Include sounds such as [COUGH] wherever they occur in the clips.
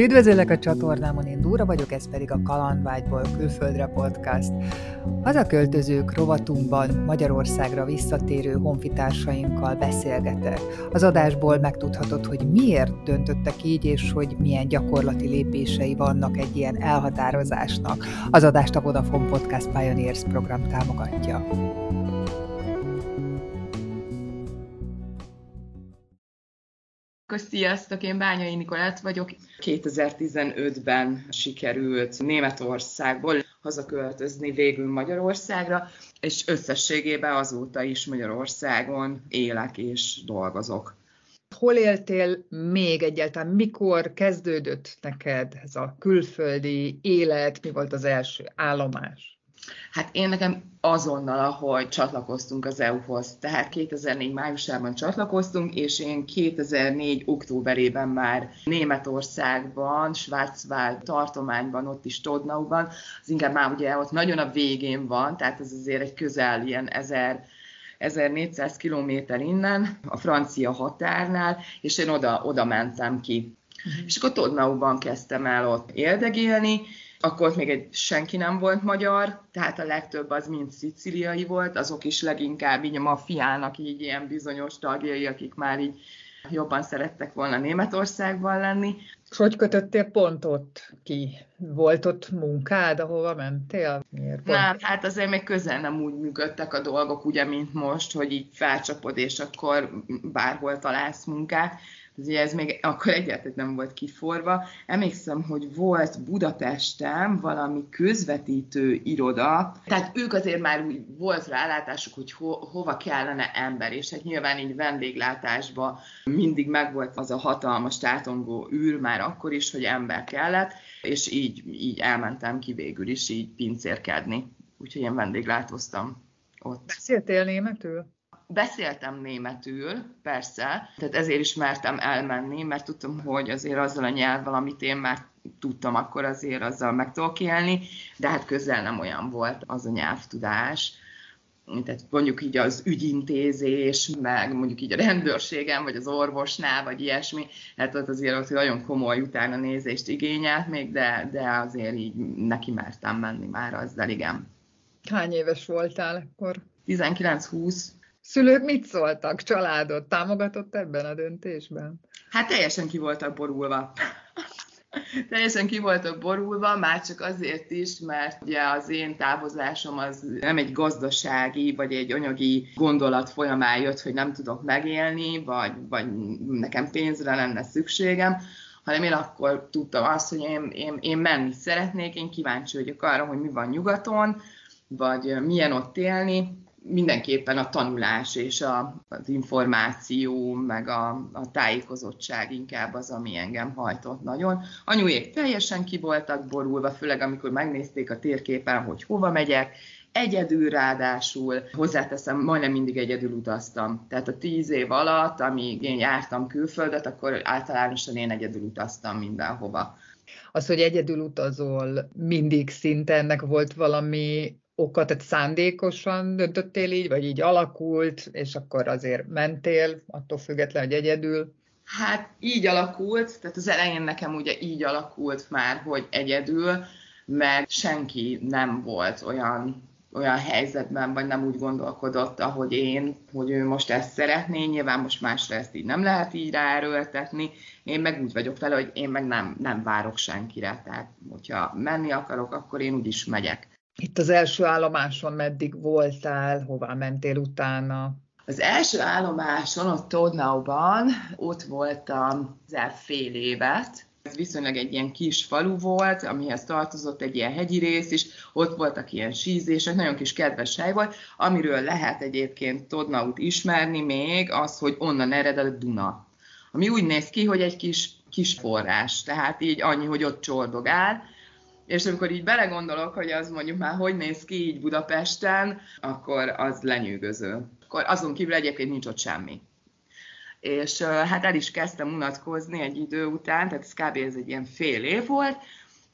Üdvözöllek a csatornámon, én Dúra vagyok, ez pedig a Kalandvágyból külföldre podcast. költözők rovatunkban Magyarországra visszatérő honfitársainkkal beszélgetek. Az adásból megtudhatod, hogy miért döntöttek így, és hogy milyen gyakorlati lépései vannak egy ilyen elhatározásnak. Az adást a Vodafone Podcast Pioneers program támogatja. Sziasztok, én Bányai Nikolát vagyok. 2015-ben sikerült Németországból hazaköltözni végül Magyarországra, és összességében azóta is Magyarországon élek és dolgozok. Hol éltél még egyáltalán? Mikor kezdődött neked ez a külföldi élet? Mi volt az első állomás? Hát én nekem azonnal, ahogy csatlakoztunk az EU-hoz, tehát 2004 májusában csatlakoztunk, és én 2004 októberében már Németországban, Schwarzwald tartományban, ott is Todnauban, az inkább már ugye ott nagyon a végén van, tehát ez azért egy közel ilyen 1000 1400 kilométer innen, a francia határnál, és én oda, oda mentem ki. Uh-huh. És akkor Todnauban kezdtem el ott éldegélni, akkor ott még egy senki nem volt magyar, tehát a legtöbb az mind sziciliai volt, azok is leginkább így a maffiának így ilyen bizonyos tagjai, akik már így jobban szerettek volna Németországban lenni. És hogy kötöttél pont ott ki? Volt ott munkád, ahova mentél? Miért pont? Nem, hát azért még közel nem úgy működtek a dolgok, ugye, mint most, hogy így felcsapod, és akkor bárhol találsz munkát ugye ez még akkor egyáltalán nem volt kiforva. Emlékszem, hogy volt Budapesten valami közvetítő iroda, tehát ők azért már úgy volt rálátásuk, hogy ho- hova kellene ember, és hát nyilván így vendéglátásban mindig megvolt az a hatalmas tátongó űr már akkor is, hogy ember kellett, és így, így elmentem ki végül is így pincérkedni. Úgyhogy én vendéglátóztam ott. Beszéltél németül? Beszéltem németül, persze, tehát ezért is mertem elmenni, mert tudtam, hogy azért azzal a nyelvvel, amit én már tudtam, akkor azért azzal meg tudok élni, de hát közel nem olyan volt az a nyelvtudás. Tehát mondjuk így az ügyintézés, meg mondjuk így a rendőrségen, vagy az orvosnál, vagy ilyesmi, hát ott azért ott nagyon komoly utána nézést igényelt még, de, de azért így neki mertem menni már azzal, igen. Hány éves voltál akkor? 19-20. Szülők mit szóltak? Családot támogatott ebben a döntésben? Hát teljesen ki voltak borulva. teljesen ki voltak borulva, már csak azért is, mert ugye az én távozásom az nem egy gazdasági, vagy egy anyagi gondolat folyamán jött, hogy nem tudok megélni, vagy, vagy nekem pénzre lenne szükségem, hanem én akkor tudtam azt, hogy én, én, én menni szeretnék, én kíváncsi vagyok arra, hogy mi van nyugaton, vagy milyen ott élni, mindenképpen a tanulás és a, az információ, meg a, a tájékozottság inkább az, ami engem hajtott nagyon. Anyuék teljesen ki voltak borulva, főleg amikor megnézték a térképen, hogy hova megyek, egyedül ráadásul, hozzáteszem, majdnem mindig egyedül utaztam. Tehát a tíz év alatt, amíg én jártam külföldet, akkor általánosan én egyedül utaztam mindenhova. Az, hogy egyedül utazol, mindig szinte ennek volt valami oka, tehát szándékosan döntöttél így, vagy így alakult, és akkor azért mentél, attól független, hogy egyedül? Hát így alakult, tehát az elején nekem ugye így alakult már, hogy egyedül, mert senki nem volt olyan olyan helyzetben, vagy nem úgy gondolkodott, ahogy én, hogy ő most ezt szeretné, nyilván most másra ezt így nem lehet így ráerőltetni, én meg úgy vagyok vele, hogy én meg nem, nem várok senkire, tehát hogyha menni akarok, akkor én úgyis megyek. Itt az első állomáson meddig voltál, hová mentél utána? Az első állomáson, ott Todnauban, ott voltam az fél évet, ez viszonylag egy ilyen kis falu volt, amihez tartozott egy ilyen hegyi rész is, ott voltak ilyen sízések, nagyon kis kedves hely volt, amiről lehet egyébként Todnaut ismerni még, az, hogy onnan ered a Duna. Ami úgy néz ki, hogy egy kis, kis forrás, tehát így annyi, hogy ott csordogál, és amikor így belegondolok, hogy az mondjuk már hogy néz ki így Budapesten, akkor az lenyűgöző. Akkor azon kívül egyébként nincs ott semmi. És hát el is kezdtem unatkozni egy idő után, tehát ez kb. ez egy ilyen fél év volt,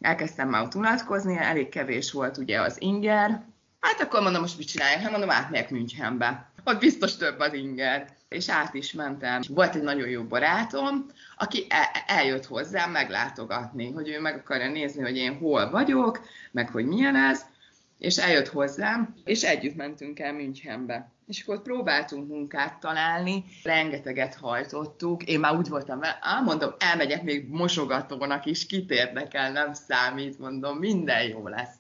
elkezdtem már ott unatkozni, elég kevés volt ugye az inger, hát akkor mondom, most mit csináljak? Hát mondom, átmegyek Münchenbe. Ott biztos több az inger. és át is mentem. Volt egy nagyon jó barátom, aki e- eljött hozzám meglátogatni, hogy ő meg akarja nézni, hogy én hol vagyok, meg hogy milyen ez, és eljött hozzám, és együtt mentünk el Münchenbe. És akkor próbáltunk munkát találni, rengeteget hajtottuk, én már úgy voltam vele, mondom, elmegyek még mosogatónak is, kit érdekel, nem számít, mondom, minden jó lesz.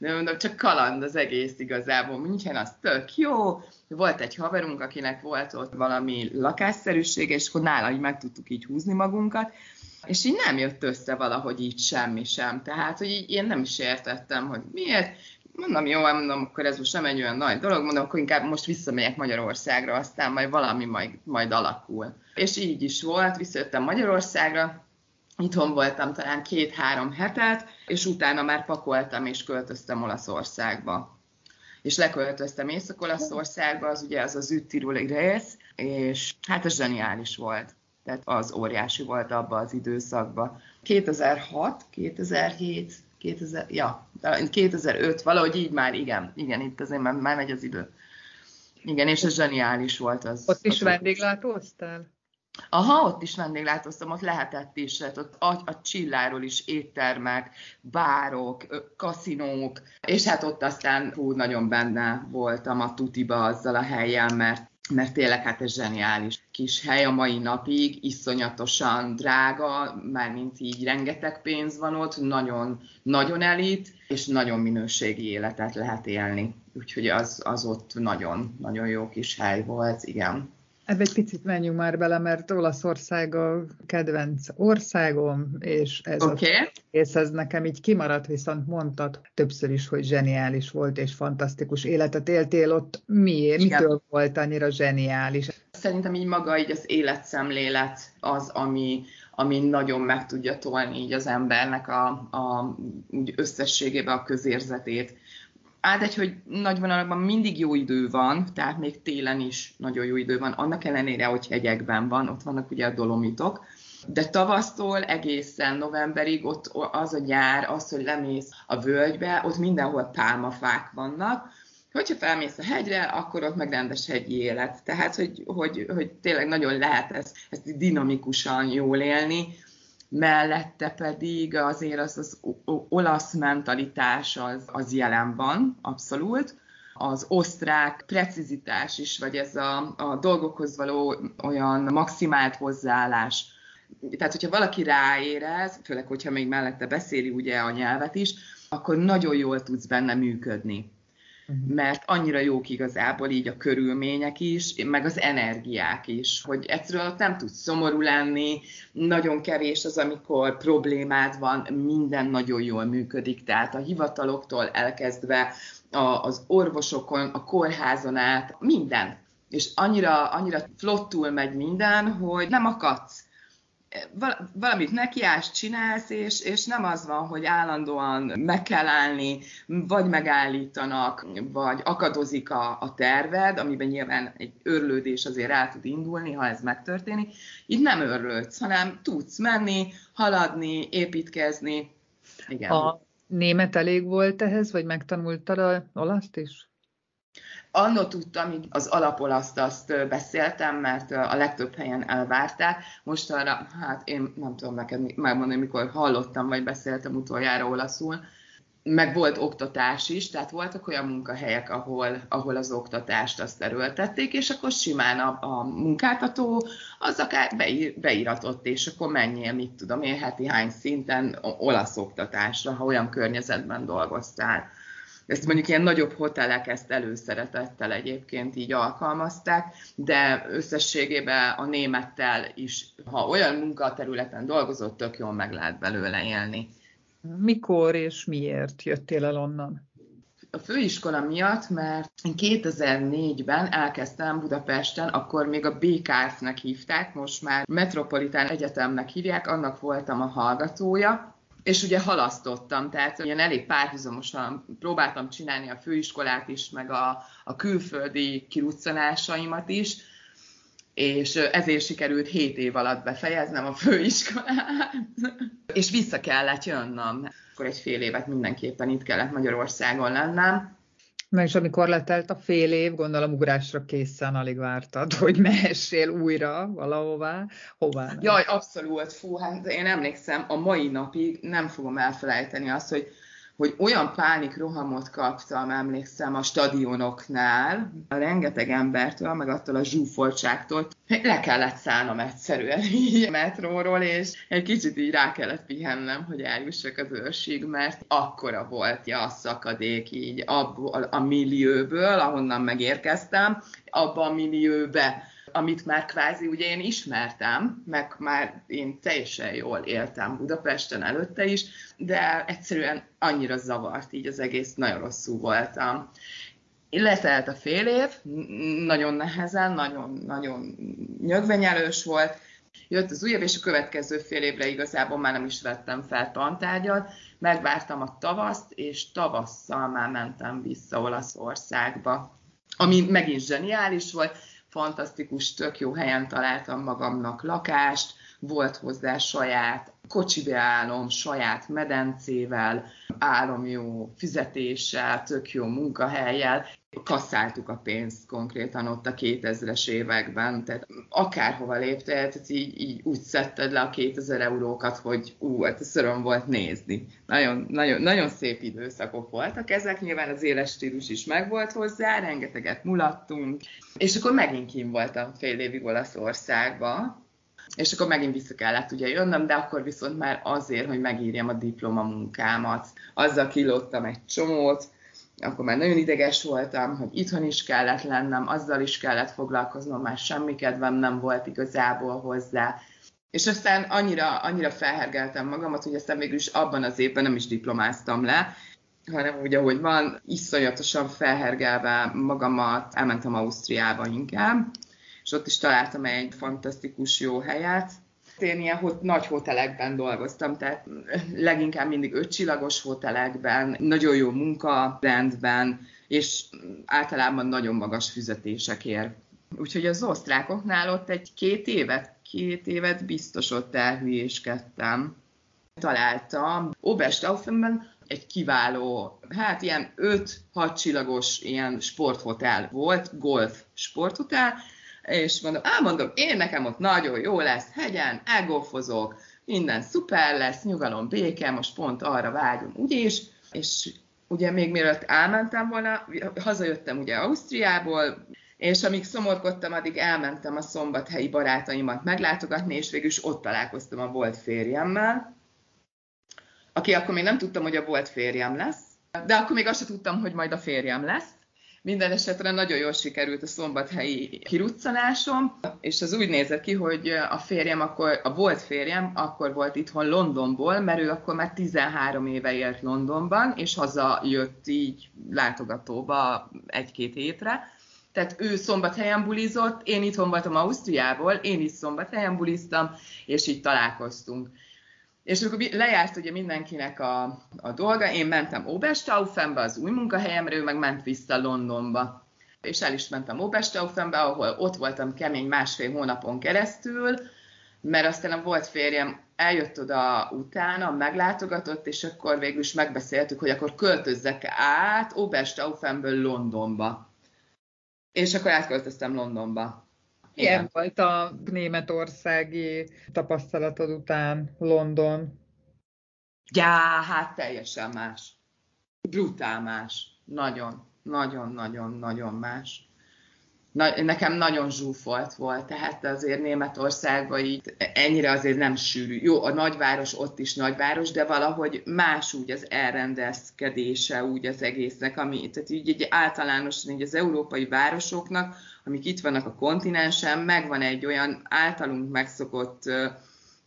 De mondom, csak kaland az egész igazából. München az tök jó. Volt egy haverunk, akinek volt ott valami lakásszerűség, és akkor nála így meg tudtuk így húzni magunkat. És így nem jött össze valahogy így semmi sem. Tehát, hogy így én nem is értettem, hogy miért. Mondom, jó, mondom, akkor ez most nem egy olyan nagy dolog, mondom, akkor inkább most visszamegyek Magyarországra, aztán majd valami majd, majd alakul. És így is volt, visszajöttem Magyarországra, Itthon voltam talán két-három hetet, és utána már pakoltam és költöztem Olaszországba. És leköltöztem Észak-Olaszországba, az ugye az az Üttiruli rész, és hát ez zseniális volt. Tehát az óriási volt abba az időszakban. 2006, 2007, 2000, ja, 2005, valahogy így már, igen, igen, itt azért már, már megy az idő. Igen, és ez zseniális volt az. Ott is az vendéglátóztál? Aha, ott is vendéglátoztam, ott lehetett is, hát ott a, a csilláról is éttermek, bárok, kaszinók, és hát ott aztán hú, nagyon benne voltam a tutiba azzal a helyen, mert mert tényleg hát ez zseniális kis hely a mai napig, iszonyatosan drága, mármint így rengeteg pénz van ott, nagyon, nagyon elit, és nagyon minőségi életet lehet élni. Úgyhogy az, az ott nagyon, nagyon jó kis hely volt, igen. Ebbe egy picit menjünk már bele, mert Olaszország a kedvenc országom, és ez, okay. a, és ez nekem így kimaradt, viszont mondtad többször is, hogy zseniális volt, és fantasztikus életet éltél ott. Miért? Igen. Mitől volt annyira zseniális? Szerintem így maga így az életszemlélet az, ami, ami nagyon meg tudja tolni így az embernek a, a úgy összességébe a közérzetét egy, hogy nagy vonalakban mindig jó idő van, tehát még télen is nagyon jó idő van, annak ellenére, hogy hegyekben van, ott vannak ugye a dolomitok, de tavasztól egészen novemberig ott az a nyár, az, hogy lemész a völgybe, ott mindenhol pálmafák vannak, hogyha felmész a hegyre, akkor ott meg rendes hegyi élet. Tehát, hogy, hogy, hogy tényleg nagyon lehet ezt, ezt dinamikusan jól élni, mellette pedig azért az, az olasz mentalitás az, az jelen van, abszolút. Az osztrák precizitás is, vagy ez a, a dolgokhoz való olyan maximált hozzáállás. Tehát, hogyha valaki ráérez, főleg, hogyha még mellette beszéli ugye a nyelvet is, akkor nagyon jól tudsz benne működni. Uh-huh. mert annyira jók igazából így a körülmények is, meg az energiák is, hogy egyszerűen ott nem tudsz szomorú lenni, nagyon kevés az, amikor problémád van, minden nagyon jól működik, tehát a hivataloktól elkezdve a, az orvosokon, a kórházon át, minden. És annyira, annyira flottul megy minden, hogy nem akadsz valamit nekiást csinálsz, és, és nem az van, hogy állandóan meg kell állni, vagy megállítanak, vagy akadozik a, a terved, amiben nyilván egy örlődés azért el tud indulni, ha ez megtörténik. Itt nem örlődsz, hanem tudsz menni, haladni, építkezni. Igen. A német elég volt ehhez, vagy megtanultad a olaszt is? Annó tudtam, hogy az alapolaszt azt beszéltem, mert a legtöbb helyen elvárták. Most arra, hát én nem tudom neked megmondani, mikor hallottam, vagy beszéltem utoljára olaszul, meg volt oktatás is, tehát voltak olyan munkahelyek, ahol, ahol az oktatást azt erőltették, és akkor simán a, a munkáltató az akár beír, beíratott, és akkor menjél, mit tudom én, heti hány szinten olasz oktatásra, ha olyan környezetben dolgoztál. Ezt mondjuk ilyen nagyobb hotelek ezt előszeretettel egyébként így alkalmazták, de összességében a némettel is, ha olyan munkaterületen dolgozott, tök jól meg lehet belőle élni. Mikor és miért jöttél el onnan? a főiskola miatt, mert 2004-ben elkezdtem Budapesten, akkor még a BKF-nek hívták, most már Metropolitán Egyetemnek hívják, annak voltam a hallgatója, és ugye halasztottam, tehát ilyen elég párhuzamosan próbáltam csinálni a főiskolát is, meg a, a külföldi kiruccanásaimat is, és ezért sikerült 7 év alatt befejeznem a főiskolát, [LAUGHS] és vissza kellett jönnöm. Akkor egy fél évet mindenképpen itt kellett Magyarországon lennem, Na és amikor letelt a fél év, gondolom ugrásra készen alig vártad, hogy mehessél újra valahová. Hová? Jaj, abszolút, fú, hát én emlékszem, a mai napig nem fogom elfelejteni azt, hogy hogy olyan pánik rohamot kaptam, emlékszem, a stadionoknál, a rengeteg embertől, meg attól a zsúfoltságtól, hogy le kellett szállnom egyszerűen így a metróról, és egy kicsit így rá kellett pihennem, hogy eljussak az őrsig, mert akkora volt ja, a szakadék így abból a millióből, ahonnan megérkeztem, abba a millióbe amit már kvázi ugye én ismertem, meg már én teljesen jól éltem Budapesten előtte is, de egyszerűen annyira zavart így az egész, nagyon rosszul voltam. Letelt a fél év, nagyon nehezen, nagyon-nagyon nyögvenyelős volt, jött az újabb, és a következő fél évre igazából már nem is vettem fel tantárgyat, megvártam a tavaszt, és tavasszal már mentem vissza Olaszországba, ami megint zseniális volt, fantasztikus, tök jó helyen találtam magamnak lakást, volt hozzá saját kocsibeállom, saját medencével, állom jó fizetéssel, tök jó munkahelyjel, kasszáltuk a pénzt konkrétan ott a 2000-es években, tehát akárhova léptél, tehát így, így úgy szedted le a 2000 eurókat, hogy ú, hát ez öröm volt nézni. Nagyon, nagyon, nagyon szép időszakok voltak ezek, nyilván az éles stílus is megvolt hozzá, rengeteget mulattunk, és akkor megint kim voltam fél évig Olaszországba, és akkor megint vissza kellett ugye jönnöm, de akkor viszont már azért, hogy megírjam a diplomamunkámat. Azzal kilóttam egy csomót, akkor már nagyon ideges voltam, hogy itthon is kellett lennem, azzal is kellett foglalkoznom, már semmi kedvem nem volt igazából hozzá. És aztán annyira, annyira felhergeltem magamat, hogy aztán végül is abban az évben nem is diplomáztam le, hanem úgy, ahogy van, iszonyatosan felhergelve magamat, elmentem Ausztriába inkább, és ott is találtam egy fantasztikus jó helyet. Én ilyen hot, nagy hotelekben dolgoztam, tehát leginkább mindig ötcsillagos hotelekben, nagyon jó munkarendben, és általában nagyon magas fizetésekért. Úgyhogy az osztrákoknál ott egy két évet, két évet biztos ott elhülyéskedtem. Találtam Oberstaufenben egy kiváló, hát ilyen 5-6 csillagos ilyen sporthotel volt, golf sporthotel, és mondom, á, mondom, én nekem ott nagyon jó lesz, hegyen, elgófozok, minden szuper lesz, nyugalom, béke, most pont arra vágyom, úgyis, és ugye még mielőtt elmentem volna, hazajöttem ugye Ausztriából, és amíg szomorkodtam, addig elmentem a szombathelyi barátaimat meglátogatni, és végül is ott találkoztam a volt férjemmel, aki akkor még nem tudtam, hogy a volt férjem lesz, de akkor még azt sem tudtam, hogy majd a férjem lesz. Minden esetre nagyon jól sikerült a szombathelyi kiruccanásom, és az úgy nézett ki, hogy a férjem akkor, a volt férjem akkor volt itthon Londonból, mert ő akkor már 13 éve élt Londonban, és haza jött így látogatóba egy-két hétre. Tehát ő szombathelyen bulizott, én itthon voltam Ausztriából, én is szombathelyen buliztam, és így találkoztunk. És akkor lejárt ugye mindenkinek a, a dolga, én mentem Oberstaufenbe, az új munkahelyemre, ő meg ment vissza Londonba. És el is mentem Oberstaufenbe, ahol ott voltam kemény másfél hónapon keresztül, mert aztán volt férjem, eljött oda utána, meglátogatott, és akkor végül is megbeszéltük, hogy akkor költözzek át Oberstaufenből Londonba. És akkor átköltöztem Londonba. Milyen Igen. volt a németországi tapasztalatod után London? Já, hát teljesen más. Brutál más. Nagyon, nagyon, nagyon, nagyon más na, nekem nagyon zsúfolt volt, tehát azért Németországban így ennyire azért nem sűrű. Jó, a nagyváros ott is nagyváros, de valahogy más úgy az elrendezkedése úgy az egésznek, ami, tehát így, így általánosan így az európai városoknak, amik itt vannak a kontinensen, megvan egy olyan általunk megszokott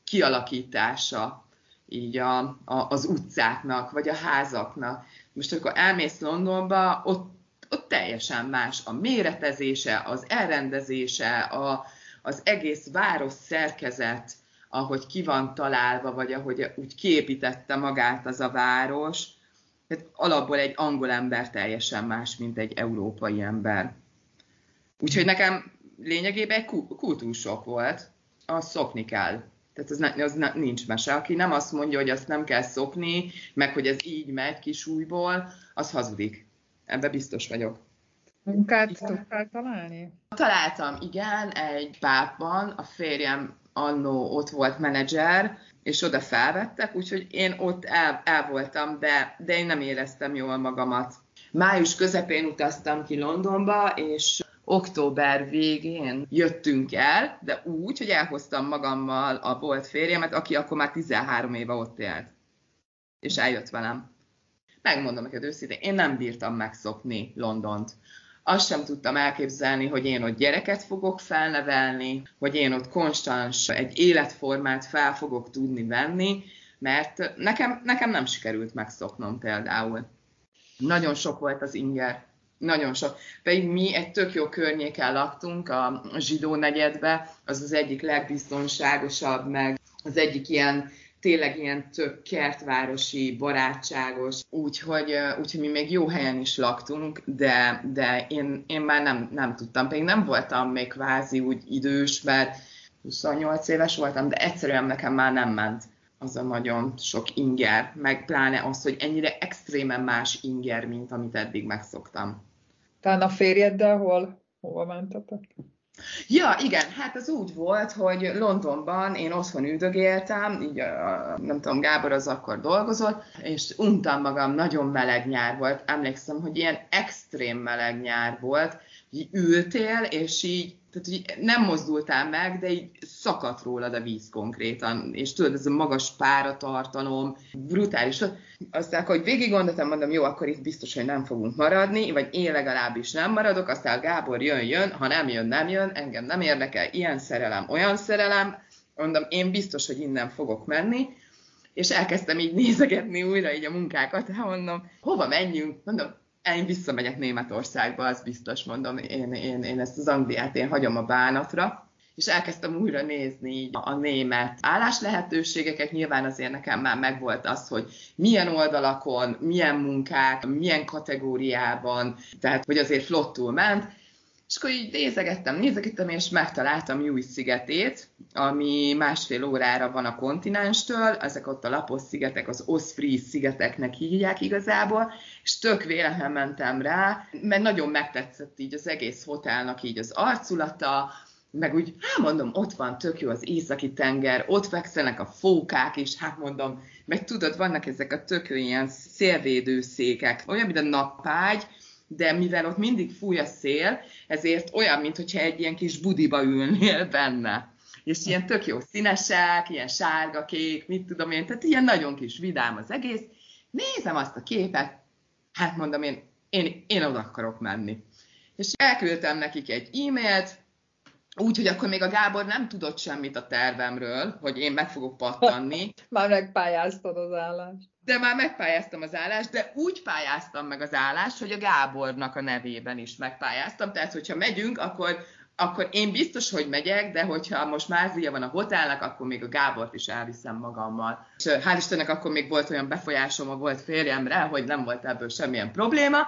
kialakítása így a, a, az utcáknak, vagy a házaknak. Most akkor elmész Londonba, ott ott teljesen más a méretezése, az elrendezése, a, az egész város szerkezet, ahogy ki van találva, vagy ahogy úgy képítette magát az a város. Tehát alapból egy angol ember teljesen más, mint egy európai ember. Úgyhogy nekem lényegében egy kultúrsok volt, azt szokni kell. Tehát az, ne, az ne, nincs mese. Aki nem azt mondja, hogy azt nem kell szokni, meg hogy ez így megy kisújból, az hazudik Ebbe biztos vagyok. Munkát tudtál találni? Találtam, igen, egy pápban, a férjem annó ott volt menedzser, és oda felvettek, úgyhogy én ott el, el voltam, de, de én nem éreztem jól magamat. Május közepén utaztam ki Londonba, és október végén jöttünk el, de úgy, hogy elhoztam magammal a volt férjemet, aki akkor már 13 éve ott élt. És eljött velem. Megmondom neked őszintén, én nem bírtam megszokni Londont. Azt sem tudtam elképzelni, hogy én ott gyereket fogok felnevelni, hogy én ott konstans egy életformát fel fogok tudni venni, mert nekem, nekem nem sikerült megszoknom például. Nagyon sok volt az inger. Nagyon sok. Pedig mi egy tök jó környéken laktunk, a zsidó negyedbe, az az egyik legbiztonságosabb, meg az egyik ilyen tényleg ilyen tök kertvárosi, barátságos, úgyhogy, úgyhogy mi még jó helyen is laktunk, de, de én, én már nem, nem tudtam, pedig nem voltam még kvázi úgy idős, mert 28 éves voltam, de egyszerűen nekem már nem ment az a nagyon sok inger, meg pláne az, hogy ennyire extrémen más inger, mint amit eddig megszoktam. Talán a férjeddel hol? Hova mentetek? Ja, igen, hát az úgy volt, hogy Londonban én otthon üldögéltem, így a, nem tudom, Gábor az akkor dolgozott, és untam magam, nagyon meleg nyár volt. Emlékszem, hogy ilyen extrém meleg nyár volt, így ültél, és így tehát hogy nem mozdultál meg, de így szakadt rólad a víz konkrétan, és tudod, ez a magas páratartalom, brutális. Aztán, hogy végig gondoltam, mondom, jó, akkor itt biztos, hogy nem fogunk maradni, vagy én legalábbis nem maradok, aztán Gábor jön, jön, ha nem jön, nem jön, engem nem érdekel, ilyen szerelem, olyan szerelem, mondom, én biztos, hogy innen fogok menni, és elkezdtem így [LAUGHS] nézegetni újra így a munkákat, mondom, hova menjünk, mondom, én visszamegyek Németországba, az biztos mondom, én, én, én ezt az Angliát én hagyom a bánatra, és elkezdtem újra nézni így a német álláslehetőségeket. Nyilván azért nekem már megvolt az, hogy milyen oldalakon, milyen munkák, milyen kategóriában, tehát hogy azért flottul ment, és akkor így nézegettem, nézegettem, és megtaláltam Új szigetét, ami másfél órára van a kontinenstől, ezek ott a lapos szigetek, az Osprey szigeteknek hívják igazából, és tök véletlen mentem rá, mert nagyon megtetszett így az egész hotelnak így az arculata, meg úgy, hát mondom, ott van tök jó az északi tenger, ott fekszenek a fókák is, hát mondom, meg tudod, vannak ezek a tök ilyen szélvédőszékek, olyan, mint a nappágy, de mivel ott mindig fúj a szél, ezért olyan, mintha egy ilyen kis budiba ülnél benne. És ilyen tök jó színesek, ilyen sárga, kék, mit tudom én, tehát ilyen nagyon kis vidám az egész. Nézem azt a képet, hát mondom én, én, én oda akarok menni. És elküldtem nekik egy e-mailt, úgy, hogy akkor még a Gábor nem tudott semmit a tervemről, hogy én meg fogok pattanni. [LAUGHS] Már megpályáztad az állást. De már megpályáztam az állást, de úgy pályáztam meg az állást, hogy a Gábornak a nevében is megpályáztam. Tehát, hogyha megyünk, akkor, akkor én biztos, hogy megyek, de hogyha most mázia van a hotelnek, akkor még a Gábort is elviszem magammal. És hál' Istennek akkor még volt olyan befolyásom a volt férjemre, hogy nem volt ebből semmilyen probléma,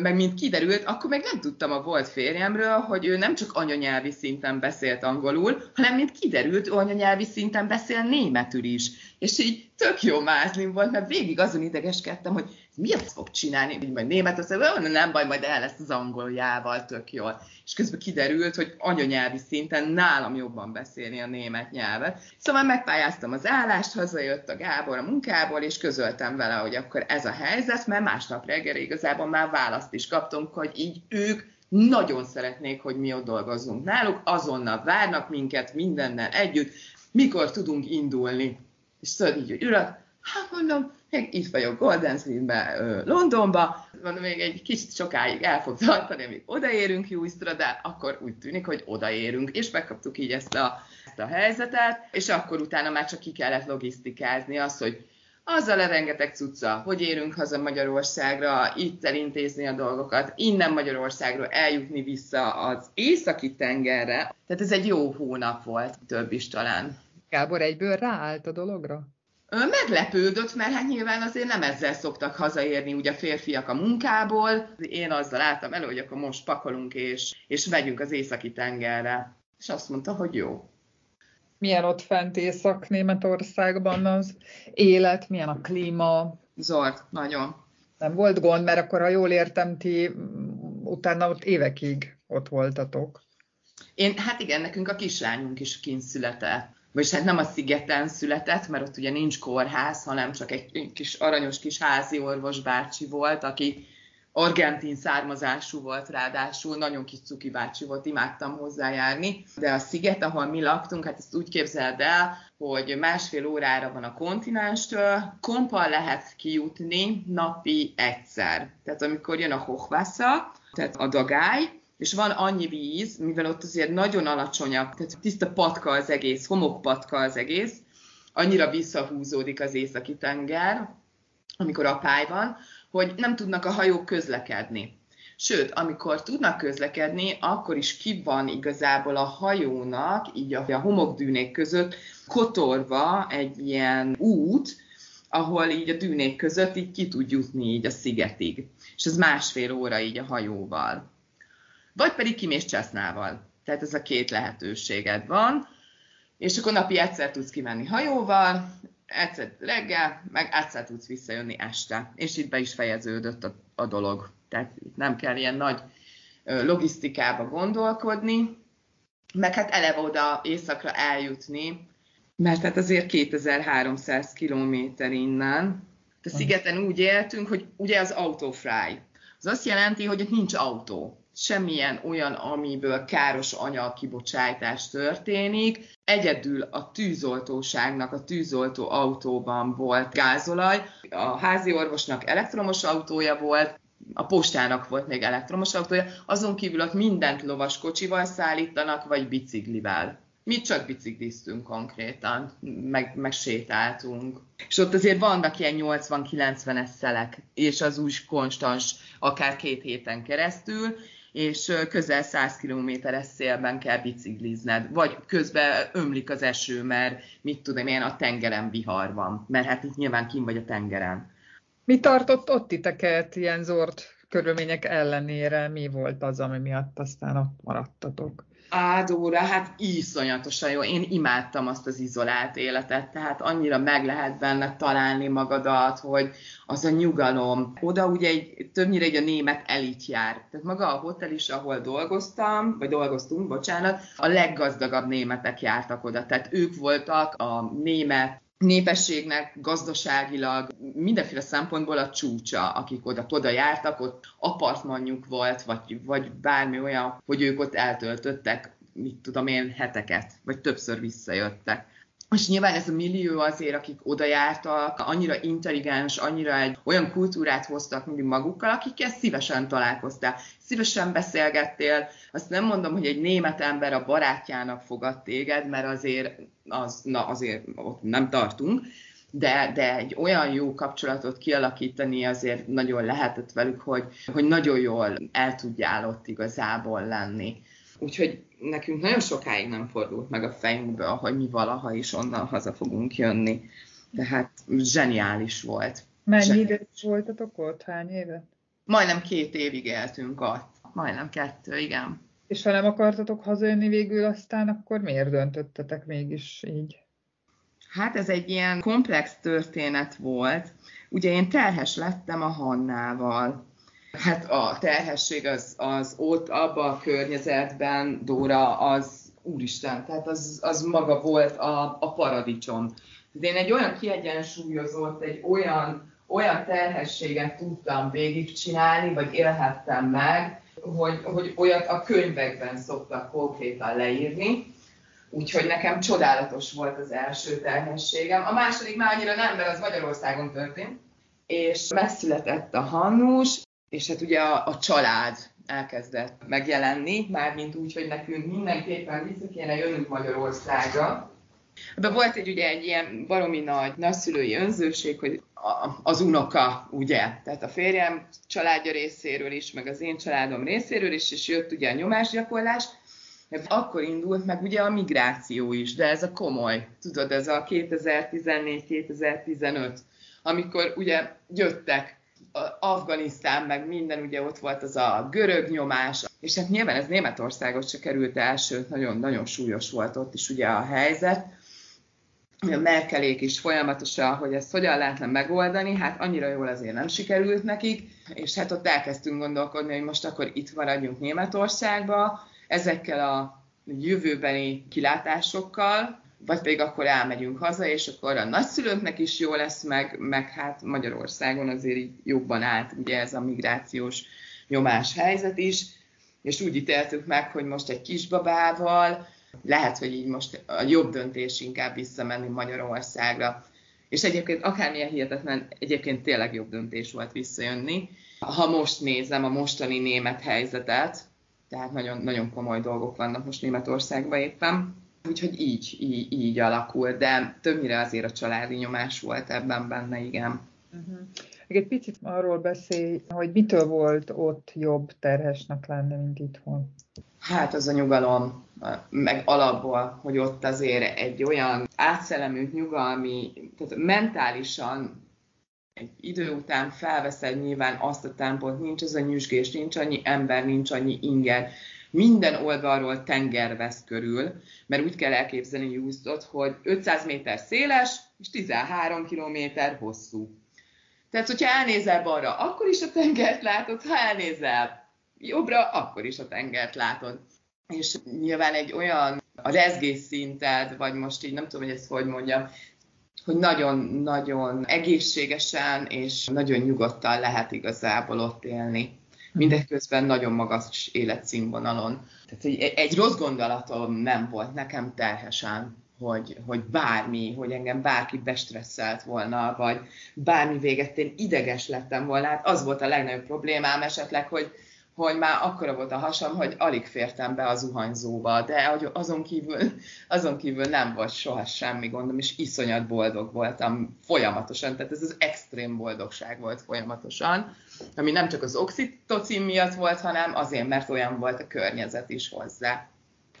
meg mint kiderült, akkor meg nem tudtam a volt férjemről, hogy ő nem csak anyanyelvi szinten beszélt angolul, hanem mint kiderült, ő anyanyelvi szinten beszél németül is. És így tök jó mázlim volt, mert végig azon idegeskedtem, hogy mi azt fog csinálni, így majd Németországban, nem baj, majd el lesz az angoljával, tök jól. És közben kiderült, hogy anyanyelvi szinten nálam jobban beszélni a német nyelvet. Szóval megpályáztam az állást, hazajött a Gábor a munkából, és közöltem vele, hogy akkor ez a helyzet, mert másnap reggel igazából már választ is kaptunk, hogy így ők nagyon szeretnék, hogy mi ott dolgozzunk náluk, azonnal várnak minket mindennel együtt, mikor tudunk indulni. És tudod így, hogy urat, hát mondom, még [LAUGHS] itt vagyok Golden Streetben, Londonba, mondom, még egy kicsit sokáig el fog tartani, amíg odaérünk Houstonra, de akkor úgy tűnik, hogy odaérünk, és megkaptuk így ezt a, ezt a helyzetet, és akkor utána már csak ki kellett logisztikázni azt, hogy azzal a rengeteg cucca, hogy érünk haza Magyarországra, itt elintézni a dolgokat, innen Magyarországról eljutni vissza az északi tengerre. Tehát ez egy jó hónap volt, több is talán. Gábor egyből ráállt a dologra? Meglepődött, mert hát nyilván azért nem ezzel szoktak hazaérni ugye a férfiak a munkából. Én azzal álltam elő, hogy akkor most pakolunk és, és megyünk az északi tengerre. És azt mondta, hogy jó. Milyen ott fent Észak-Németországban az élet, milyen a klíma? Zord, nagyon. Nem volt gond, mert akkor, ha jól értem, ti utána ott évekig ott voltatok. Én, hát igen, nekünk a kislányunk is kint született. Vagyis hát nem a szigeten született, mert ott ugye nincs kórház, hanem csak egy kis aranyos kis házi orvos bácsi volt, aki argentin származású volt ráadásul, nagyon kis cuki bácsi volt, imádtam hozzájárni. De a sziget, ahol mi laktunk, hát ezt úgy képzeld el, hogy másfél órára van a kontinenstől, kompal lehet kijutni napi egyszer. Tehát amikor jön a hochvasza, tehát a dagály, és van annyi víz, mivel ott azért nagyon alacsonyabb, tehát tiszta patka az egész, homokpatka az egész, annyira visszahúzódik az északi tenger, amikor a pály van, hogy nem tudnak a hajók közlekedni. Sőt, amikor tudnak közlekedni, akkor is ki van igazából a hajónak, így a homokdűnék között kotorva egy ilyen út, ahol így a dűnék között így ki tud jutni így a szigetig. És ez másfél óra így a hajóval. Vagy pedig kimész csesznával. Tehát ez a két lehetőséged van. És akkor napi egyszer tudsz kimenni hajóval, egyszer reggel, meg egyszer tudsz visszajönni este. És itt be is fejeződött a, a dolog. Tehát itt nem kell ilyen nagy logisztikába gondolkodni, meg hát eleve oda éjszakra eljutni, mert hát azért 2300 kilométer innen. A szigeten úgy éltünk, hogy ugye az autofry. Az azt jelenti, hogy nincs autó semmilyen olyan, amiből káros anyag kibocsátás történik. Egyedül a tűzoltóságnak a tűzoltó autóban volt gázolaj, a házi orvosnak elektromos autója volt, a postának volt még elektromos autója, azon kívül ott mindent lovas kocsival szállítanak, vagy biciklivel. Mi csak bicikliztünk konkrétan, meg, meg sétáltunk. És ott azért vannak ilyen 80-90-es szelek, és az úgy konstans, akár két héten keresztül, és közel 100 kilométeres szélben kell biciklizned, vagy közben ömlik az eső, mert mit tudom én, a tengeren vihar van, mert hát itt nyilván kim vagy a tengeren. Mi tartott ott titeket ilyen zord körülmények ellenére? Mi volt az, ami miatt aztán ott maradtatok? Ádóra, hát iszonyatosan jó. Én imádtam azt az izolált életet, tehát annyira meg lehet benne találni magadat, hogy az a nyugalom. Oda ugye egy, többnyire egy a német elit jár. Tehát maga a hotel is, ahol dolgoztam, vagy dolgoztunk, bocsánat, a leggazdagabb németek jártak oda. Tehát ők voltak a német népességnek gazdaságilag mindenféle szempontból a csúcsa, akik oda, oda jártak, ott apartmanjuk volt, vagy, vagy bármi olyan, hogy ők ott eltöltöttek, mit tudom én, heteket, vagy többször visszajöttek. És nyilván ez a millió azért, akik oda jártak, annyira intelligens, annyira egy olyan kultúrát hoztak mindig magukkal, akikkel szívesen találkoztál, szívesen beszélgettél. Azt nem mondom, hogy egy német ember a barátjának fogad téged, mert azért, az, na, azért ott nem tartunk, de, de egy olyan jó kapcsolatot kialakítani azért nagyon lehetett velük, hogy, hogy nagyon jól el tudjál ott igazából lenni. Úgyhogy nekünk nagyon sokáig nem fordult meg a fejünkbe, hogy mi valaha is onnan haza fogunk jönni. Tehát zseniális volt. Mennyi időt voltatok ott? Hány évet? Majdnem két évig éltünk ott. Majdnem kettő, igen. És ha nem akartatok hazajönni végül aztán, akkor miért döntöttetek mégis így? Hát ez egy ilyen komplex történet volt. Ugye én terhes lettem a Hannával. Hát a terhesség az, az ott, abban a környezetben, Dóra, az úristen, tehát az, az maga volt a, a paradicsom. De én egy olyan kiegyensúlyozott, egy olyan, olyan terhességet tudtam végigcsinálni, vagy élhettem meg, hogy, hogy olyat a könyvekben szoktak konkrétan leírni. Úgyhogy nekem csodálatos volt az első terhességem. A második már annyira nem, mert az Magyarországon történt. És megszületett a Hannus, és hát ugye a, a család elkezdett megjelenni, mármint úgy, hogy nekünk mindenképpen vissza kéne jönnünk Magyarországra. Ebben volt egy ugye egy ilyen baromi nagy nagyszülői önzőség, hogy az unoka, ugye, tehát a férjem családja részéről is, meg az én családom részéről is, és jött ugye a nyomásgyakorlás, akkor indult meg ugye a migráció is, de ez a komoly, tudod, ez a 2014-2015, amikor ugye jöttek Afganisztán, meg minden, ugye ott volt az a görög nyomás, és hát nyilván ez Németországot se került el, sőt, nagyon, nagyon súlyos volt ott is ugye a helyzet. a Merkelék is folyamatosan, hogy ezt hogyan lehetne megoldani, hát annyira jól azért nem sikerült nekik, és hát ott elkezdtünk gondolkodni, hogy most akkor itt maradjunk Németországba, ezekkel a jövőbeni kilátásokkal, vagy pedig akkor elmegyünk haza, és akkor a nagyszülőknek is jó lesz, meg, meg hát Magyarországon azért így jobban állt ugye ez a migrációs nyomás helyzet is, és úgy ítéltük meg, hogy most egy kisbabával lehet, hogy így most a jobb döntés inkább visszamenni Magyarországra. És egyébként akármilyen hihetetlen, egyébként tényleg jobb döntés volt visszajönni. Ha most nézem a mostani német helyzetet, tehát nagyon, nagyon komoly dolgok vannak most Németországban éppen, úgyhogy így, így, így alakul, de többnyire azért a családi nyomás volt ebben benne, igen. Uh-huh. Egy picit arról beszélj, hogy mitől volt ott jobb terhesnek lenni, mint itthon. Hát az a nyugalom, meg alapból, hogy ott azért egy olyan átszellemült nyugalmi, tehát mentálisan egy idő után felveszed nyilván azt a tempót, nincs az a nyüzsgés, nincs annyi ember, nincs annyi inger, minden oldalról tenger vesz körül, mert úgy kell elképzelni Houstot, hogy 500 méter széles és 13 kilométer hosszú. Tehát, hogyha elnézel balra, akkor is a tengert látod, ha elnézel jobbra, akkor is a tengert látod. És nyilván egy olyan a rezgés szinted, vagy most így nem tudom, hogy ezt hogy mondjam, hogy nagyon-nagyon egészségesen és nagyon nyugodtan lehet igazából ott élni. Mindeközben nagyon magas életszínvonalon. Tehát egy, egy rossz gondolatom nem volt nekem terhesen hogy, hogy bármi, hogy engem bárki bestresszelt volna, vagy bármi véget én ideges lettem volna. Hát az volt a legnagyobb problémám esetleg, hogy, hogy már akkora volt a hasam, hogy alig fértem be a zuhanyzóba, de azon kívül, [LAUGHS] azon kívül nem volt soha semmi gondom, és iszonyat boldog voltam folyamatosan, tehát ez az extrém boldogság volt folyamatosan, ami nem csak az oxitocin miatt volt, hanem azért, mert olyan volt a környezet is hozzá.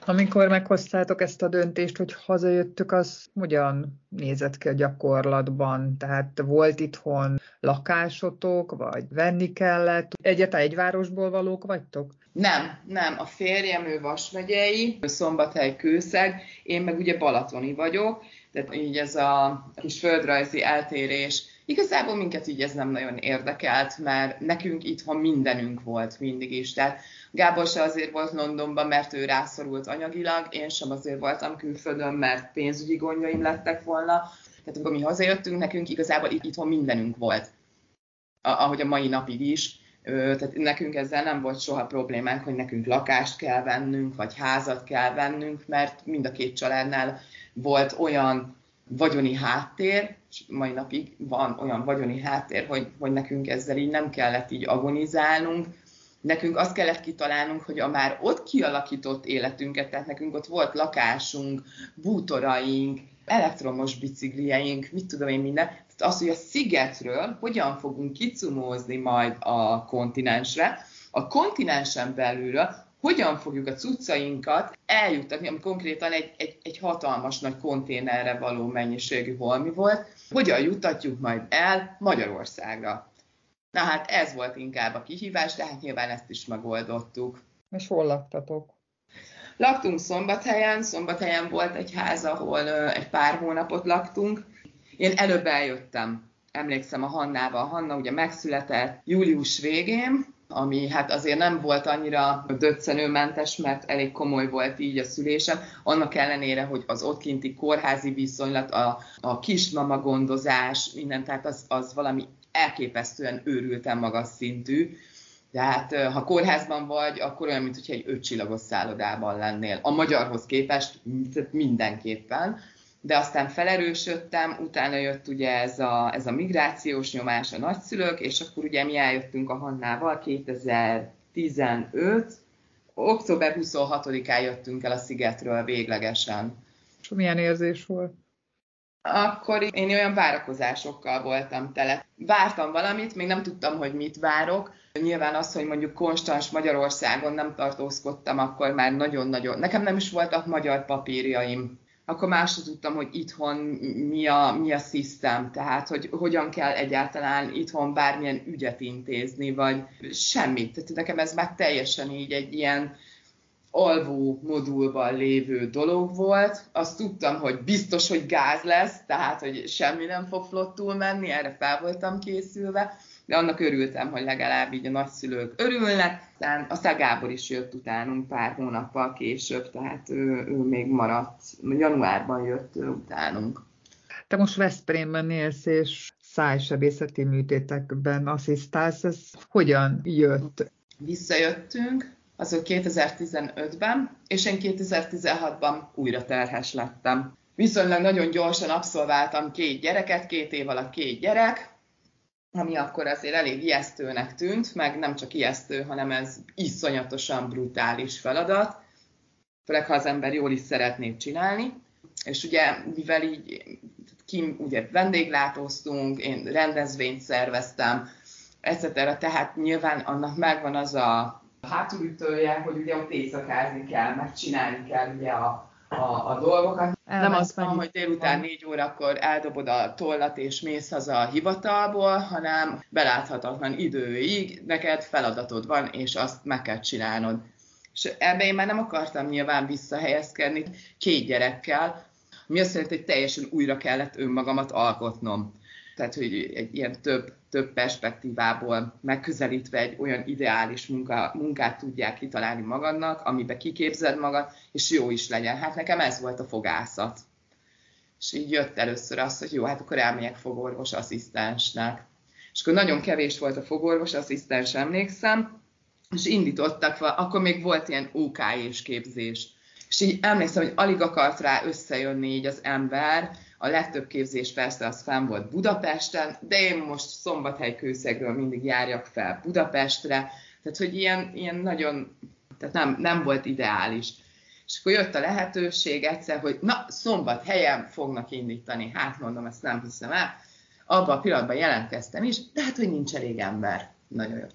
Amikor meghoztátok ezt a döntést, hogy hazajöttök, az hogyan nézett ki a gyakorlatban? Tehát volt itthon lakásotok, vagy venni kellett? Egyáltalán egy városból valók vagytok? Nem, nem. A férjem ő Vasmegyei, Szombathely Kőszeg, én meg ugye Balatoni vagyok, tehát így ez a kis földrajzi eltérés Igazából minket így ez nem nagyon érdekelt, mert nekünk itthon mindenünk volt mindig is. Tehát Gábor se azért volt Londonban, mert ő rászorult anyagilag, én sem azért voltam külföldön, mert pénzügyi gondjaim lettek volna. Tehát amikor mi hazajöttünk, nekünk igazából itthon mindenünk volt. Ahogy a mai napig is. Tehát nekünk ezzel nem volt soha problémánk, hogy nekünk lakást kell vennünk, vagy házat kell vennünk, mert mind a két családnál volt olyan vagyoni háttér, és mai napig van olyan vagyoni háttér, hogy, hogy nekünk ezzel így nem kellett így agonizálnunk, nekünk azt kellett kitalálnunk, hogy a már ott kialakított életünket, tehát nekünk ott volt lakásunk, bútoraink, elektromos biciklieink, mit tudom én minden, tehát az, hogy a szigetről hogyan fogunk kicumózni majd a kontinensre, a kontinensen belülről hogyan fogjuk a cuccainkat eljuttatni, ami konkrétan egy, egy, egy hatalmas nagy konténerre való mennyiségű holmi volt, hogyan jutatjuk majd el Magyarországra. Na hát ez volt inkább a kihívás, de hát nyilván ezt is megoldottuk. És hol laktatok? Laktunk Szombathelyen, Szombathelyen volt egy ház, ahol egy pár hónapot laktunk. Én előbb eljöttem, emlékszem a Hannával. Hanna ugye megszületett július végén, ami hát azért nem volt annyira döccenőmentes, mert elég komoly volt így a szülésem, annak ellenére, hogy az ott kinti kórházi viszonylat, a, a kismama gondozás, minden, tehát az, az valami elképesztően őrülten magas szintű. Tehát ha kórházban vagy, akkor olyan, mintha egy ötcsillagos szállodában lennél. A magyarhoz képest mindenképpen de aztán felerősödtem, utána jött ugye ez a, ez a migrációs nyomás a nagyszülők, és akkor ugye mi eljöttünk a Hannával 2015, október 26-án jöttünk el a szigetről véglegesen. És milyen érzés volt? Akkor én olyan várakozásokkal voltam tele. Vártam valamit, még nem tudtam, hogy mit várok. Nyilván az, hogy mondjuk konstans Magyarországon nem tartózkodtam, akkor már nagyon-nagyon... Nekem nem is voltak magyar papírjaim akkor más tudtam, hogy itthon mi a, mi a szisztem, tehát hogy hogyan kell egyáltalán itthon bármilyen ügyet intézni, vagy semmit. Tehát nekem ez már teljesen így egy ilyen alvó modulban lévő dolog volt. Azt tudtam, hogy biztos, hogy gáz lesz, tehát, hogy semmi nem fog flottul menni, erre fel voltam készülve, de annak örültem, hogy legalább így a nagyszülők örülnek. Aztán, aztán Gábor is jött utánunk pár hónappal később, tehát ő, ő még maradt. Januárban jött utánunk. Te most Veszprémben élsz, és szájsebészeti műtétekben asszisztálsz, ez hogyan jött? Visszajöttünk, az 2015-ben, és én 2016-ban újra terhes lettem. Viszonylag nagyon gyorsan abszolváltam két gyereket, két év alatt két gyerek, ami akkor azért elég ijesztőnek tűnt, meg nem csak ijesztő, hanem ez iszonyatosan brutális feladat, főleg ha az ember jól is szeretné csinálni. És ugye, mivel így kim, ugye vendéglátóztunk, én rendezvényt szerveztem, etc. Tehát nyilván annak megvan az a hátulütője, hogy ugye ott éjszakázni kell, megcsinálni kell ugye a, a, a dolgokat. Elvesz nem az van, hogy délután négy órakor eldobod a tollat és mész haza a hivatalból, hanem beláthatatlan időig neked feladatod van, és azt meg kell csinálnod. És ebben én már nem akartam nyilván visszahelyezkedni két gyerekkel, mi azt jelenti, hogy teljesen újra kellett önmagamat alkotnom. Tehát, hogy egy ilyen több, több perspektívából megközelítve egy olyan ideális munka, munkát tudják kitalálni magadnak, amiben kiképzed magad, és jó is legyen. Hát nekem ez volt a fogászat. És így jött először az, hogy jó, hát akkor elmegyek fogorvos asszisztensnek. És akkor nagyon kevés volt a fogorvos asszisztens, emlékszem, és indítottak, akkor még volt ilyen OK és képzés. És így emlékszem, hogy alig akart rá összejönni így az ember, a legtöbb képzés persze az fenn volt Budapesten, de én most Szombathely kőszegről mindig járjak fel Budapestre, tehát hogy ilyen, ilyen nagyon, tehát nem, nem volt ideális. És akkor jött a lehetőség egyszer, hogy na, szombat helyen fognak indítani. Hát mondom, ezt nem hiszem el. Abban a pillanatban jelentkeztem is, de hát, hogy nincs elég ember. Nagyon jó.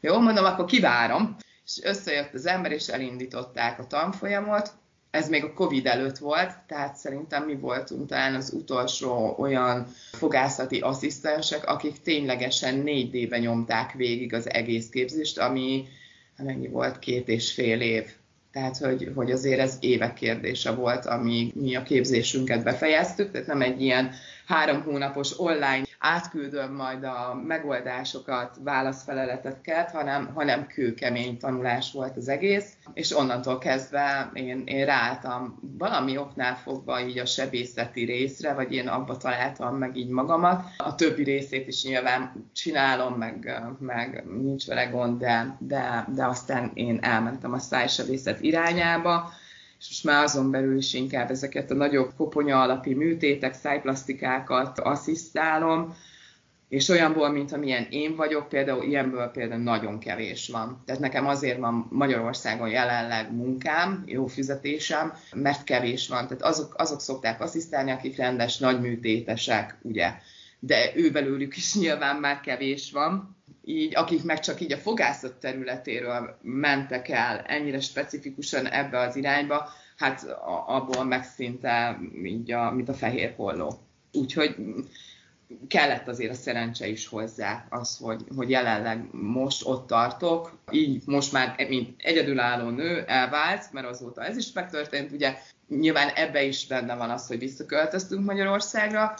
Jó, mondom, akkor kivárom. És összejött az ember, és elindították a tanfolyamot, ez még a Covid előtt volt, tehát szerintem mi voltunk talán az utolsó olyan fogászati asszisztensek, akik ténylegesen négy d nyomták végig az egész képzést, ami hát mennyi volt, két és fél év. Tehát, hogy, hogy azért ez évek kérdése volt, amíg mi a képzésünket befejeztük, tehát nem egy ilyen három hónapos online átküldöm majd a megoldásokat, válaszfeleleteket, hanem, hanem kőkemény tanulás volt az egész, és onnantól kezdve én, én ráálltam valami oknál fogva így a sebészeti részre, vagy én abba találtam meg így magamat. A többi részét is nyilván csinálom, meg, meg nincs vele gond, de, de, de aztán én elmentem a szájsebészet irányába, és most már azon belül is inkább ezeket a nagyobb koponya alapi műtétek, szájplasztikákat asszisztálom, és olyanból, mint amilyen én vagyok, például ilyenből például nagyon kevés van. Tehát nekem azért van Magyarországon jelenleg munkám, jó fizetésem, mert kevés van. Tehát azok, azok szokták asszisztálni, akik rendes nagy műtétesek, ugye. De ő belőlük is nyilván már kevés van. Így, akik meg csak így a fogászat területéről mentek el ennyire specifikusan ebbe az irányba, hát abból meg szinte így a, mint a fehér holló. Úgyhogy kellett azért a szerencse is hozzá, az, hogy, hogy jelenleg most ott tartok, így most már, mint egyedülálló nő elvált, mert azóta ez is megtörtént, ugye. Nyilván ebbe is benne van az, hogy visszaköltöztünk Magyarországra,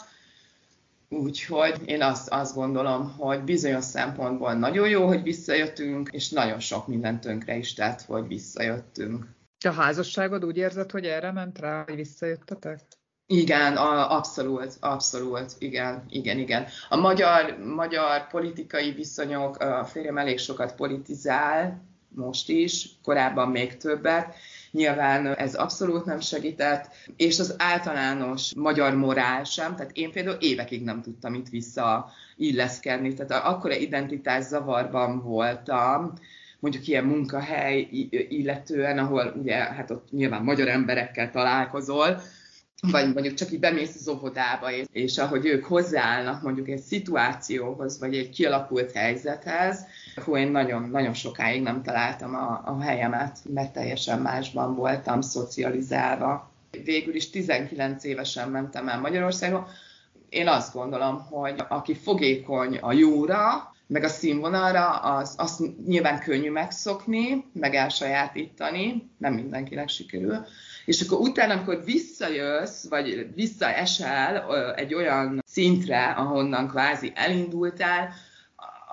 Úgyhogy én azt, azt gondolom, hogy bizonyos szempontból nagyon jó, hogy visszajöttünk, és nagyon sok minden tönkre is tett, hogy visszajöttünk. A házasságod úgy érzed, hogy erre ment rá, hogy visszajöttetek? Igen, a, abszolút, abszolút, igen, igen, igen. A magyar, magyar politikai viszonyok, a férjem elég sokat politizál, most is, korábban még többet, Nyilván ez abszolút nem segített, és az általános magyar morál sem, tehát én például évekig nem tudtam itt visszailleszkedni, tehát akkora identitás zavarban voltam, mondjuk ilyen munkahely illetően, ahol ugye hát ott nyilván magyar emberekkel találkozol, vagy mondjuk csak így bemész az óvodába, és, és ahogy ők hozzáállnak mondjuk egy szituációhoz, vagy egy kialakult helyzethez, akkor én nagyon, nagyon sokáig nem találtam a, a helyemet, mert teljesen másban voltam szocializálva. Végül is 19 évesen mentem el Magyarországon. Én azt gondolom, hogy aki fogékony a jóra, meg a színvonalra, az, azt nyilván könnyű megszokni, meg elsajátítani, nem mindenkinek sikerül. És akkor utána, amikor visszajössz, vagy visszaesel egy olyan szintre, ahonnan kvázi elindultál,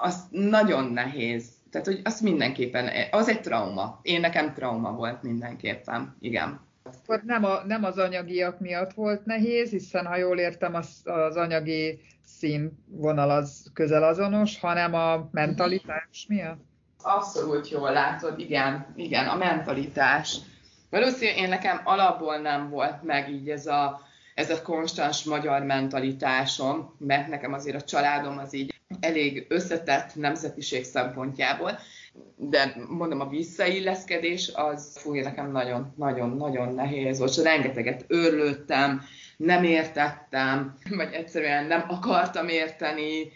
az nagyon nehéz. Tehát, hogy az mindenképpen, az egy trauma. Én nekem trauma volt mindenképpen, igen. Akkor nem, a, nem az anyagiak miatt volt nehéz, hiszen ha jól értem, az, az anyagi színvonal az közel azonos, hanem a mentalitás miatt? Abszolút jól látod, igen, igen, a mentalitás. Valószínűleg én nekem alapból nem volt meg így ez a, ez a konstans magyar mentalitásom, mert nekem azért a családom az így elég összetett nemzetiség szempontjából, de mondom, a visszailleszkedés az fúj, nekem nagyon-nagyon-nagyon nehéz volt, és rengeteget örlődtem, nem értettem, vagy egyszerűen nem akartam érteni,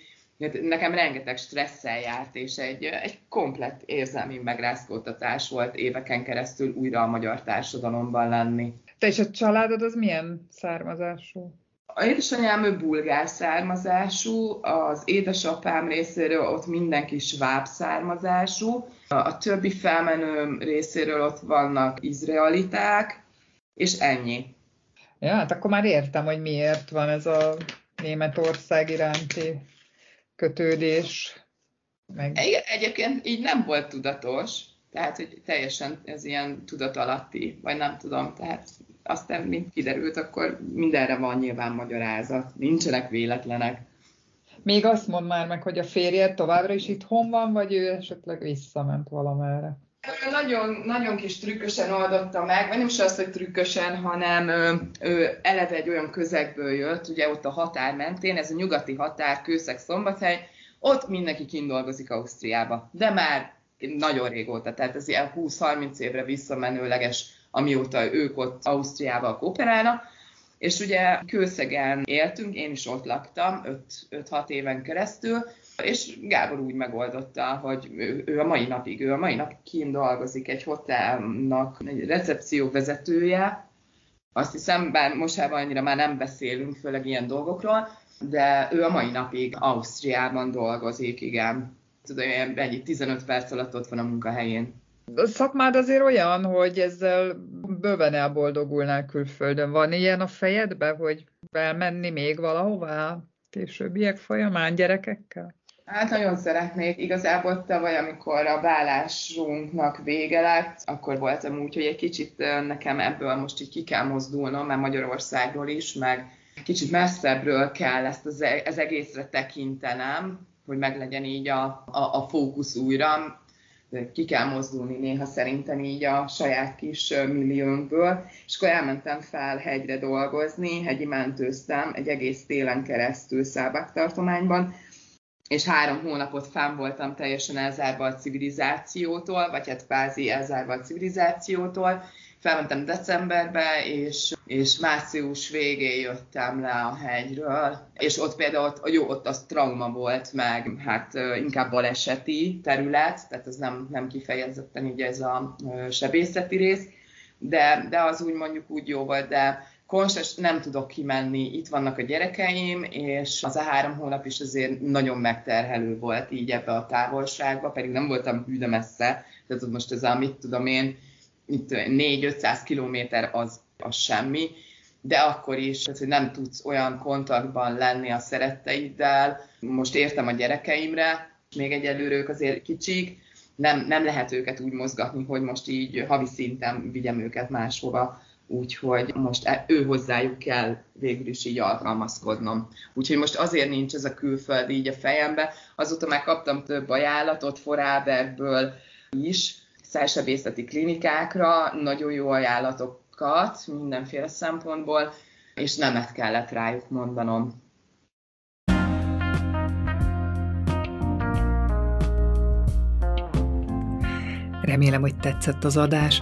nekem rengeteg stresszel járt, és egy, egy komplett érzelmi megrázkódtatás volt éveken keresztül újra a magyar társadalomban lenni. Te és a családod az milyen származású? A édesanyám ő bulgár származású, az édesapám részéről ott mindenki sváb származású, a többi felmenő részéről ott vannak izraeliták, és ennyi. Ja, hát akkor már értem, hogy miért van ez a Németország iránti kötődés. Meg... Egyébként így nem volt tudatos, tehát hogy teljesen ez ilyen tudatalatti, vagy nem tudom, tehát aztán, mint kiderült, akkor mindenre van nyilván magyarázat, nincsenek véletlenek. Még azt mond már meg, hogy a férjed továbbra is itthon van, vagy ő esetleg visszament valamerre? Nagyon, nagyon kis trükkösen oldotta meg, vagy nem is az, hogy trükkösen, hanem ő, ő eleve egy olyan közegből jött, ugye ott a határ mentén, ez a nyugati határ, Kőszeg Szombathely, ott mindenki kint dolgozik Ausztriába, de már nagyon régóta, tehát ez ilyen 20-30 évre visszamenőleges, amióta ők ott Ausztriával kooperálnak, és ugye Kőszegen éltünk, én is ott laktam 5-6 éven keresztül, és Gábor úgy megoldotta, hogy ő, ő a mai napig, ő a mai napig kint dolgozik egy hotelnak, egy recepcióvezetője, azt hiszem, bár mostában annyira már nem beszélünk, főleg ilyen dolgokról, de ő a mai napig Ausztriában dolgozik, igen. Tudom, egy 15 perc alatt ott van a munkahelyén. A szakmád azért olyan, hogy ezzel bőven elboldogulnál külföldön. Van ilyen a fejedbe, hogy elmenni még valahová későbbiek folyamán gyerekekkel? Hát nagyon szeretnék. Igazából tavaly, amikor a vállásunknak vége lett, akkor voltam úgy, hogy egy kicsit nekem ebből most így ki kell mozdulnom, mert Magyarországról is, meg kicsit messzebbről kell ezt az, e-, az egészre tekintenem, hogy meglegyen így a, a, a fókusz újra. Ki kell mozdulni néha szerintem így a saját kis milliónkből, és akkor elmentem fel hegyre dolgozni, hegyi mentőztem egy egész télen keresztül Szábák tartományban, és három hónapot fenn voltam teljesen elzárva a civilizációtól, vagy hát kvázi elzárva a civilizációtól. Felmentem decemberbe, és, és március végén jöttem le a hegyről, és ott például, ott, jó, ott az trauma volt, meg hát inkább baleseti terület, tehát ez nem, nem kifejezetten így ez a sebészeti rész, de, de az úgy mondjuk úgy jó volt, de konstant nem tudok kimenni, itt vannak a gyerekeim, és az a három hónap is azért nagyon megterhelő volt így ebbe a távolságba, pedig nem voltam hűde messze, tehát most ez a, mit tudom én, itt 4-500 kilométer az, az semmi, de akkor is, tehát, hogy nem tudsz olyan kontaktban lenni a szeretteiddel. Most értem a gyerekeimre, még egyelőre ők azért kicsik, nem, nem lehet őket úgy mozgatni, hogy most így havi szinten vigyem őket máshova úgyhogy most e, ő hozzájuk kell végül is így alkalmazkodnom. Úgyhogy most azért nincs ez a külföld így a fejembe. Azóta már kaptam több ajánlatot Foráberből is, szájsebészeti klinikákra, nagyon jó ajánlatokat mindenféle szempontból, és nemet kellett rájuk mondanom. Remélem, hogy tetszett az adás.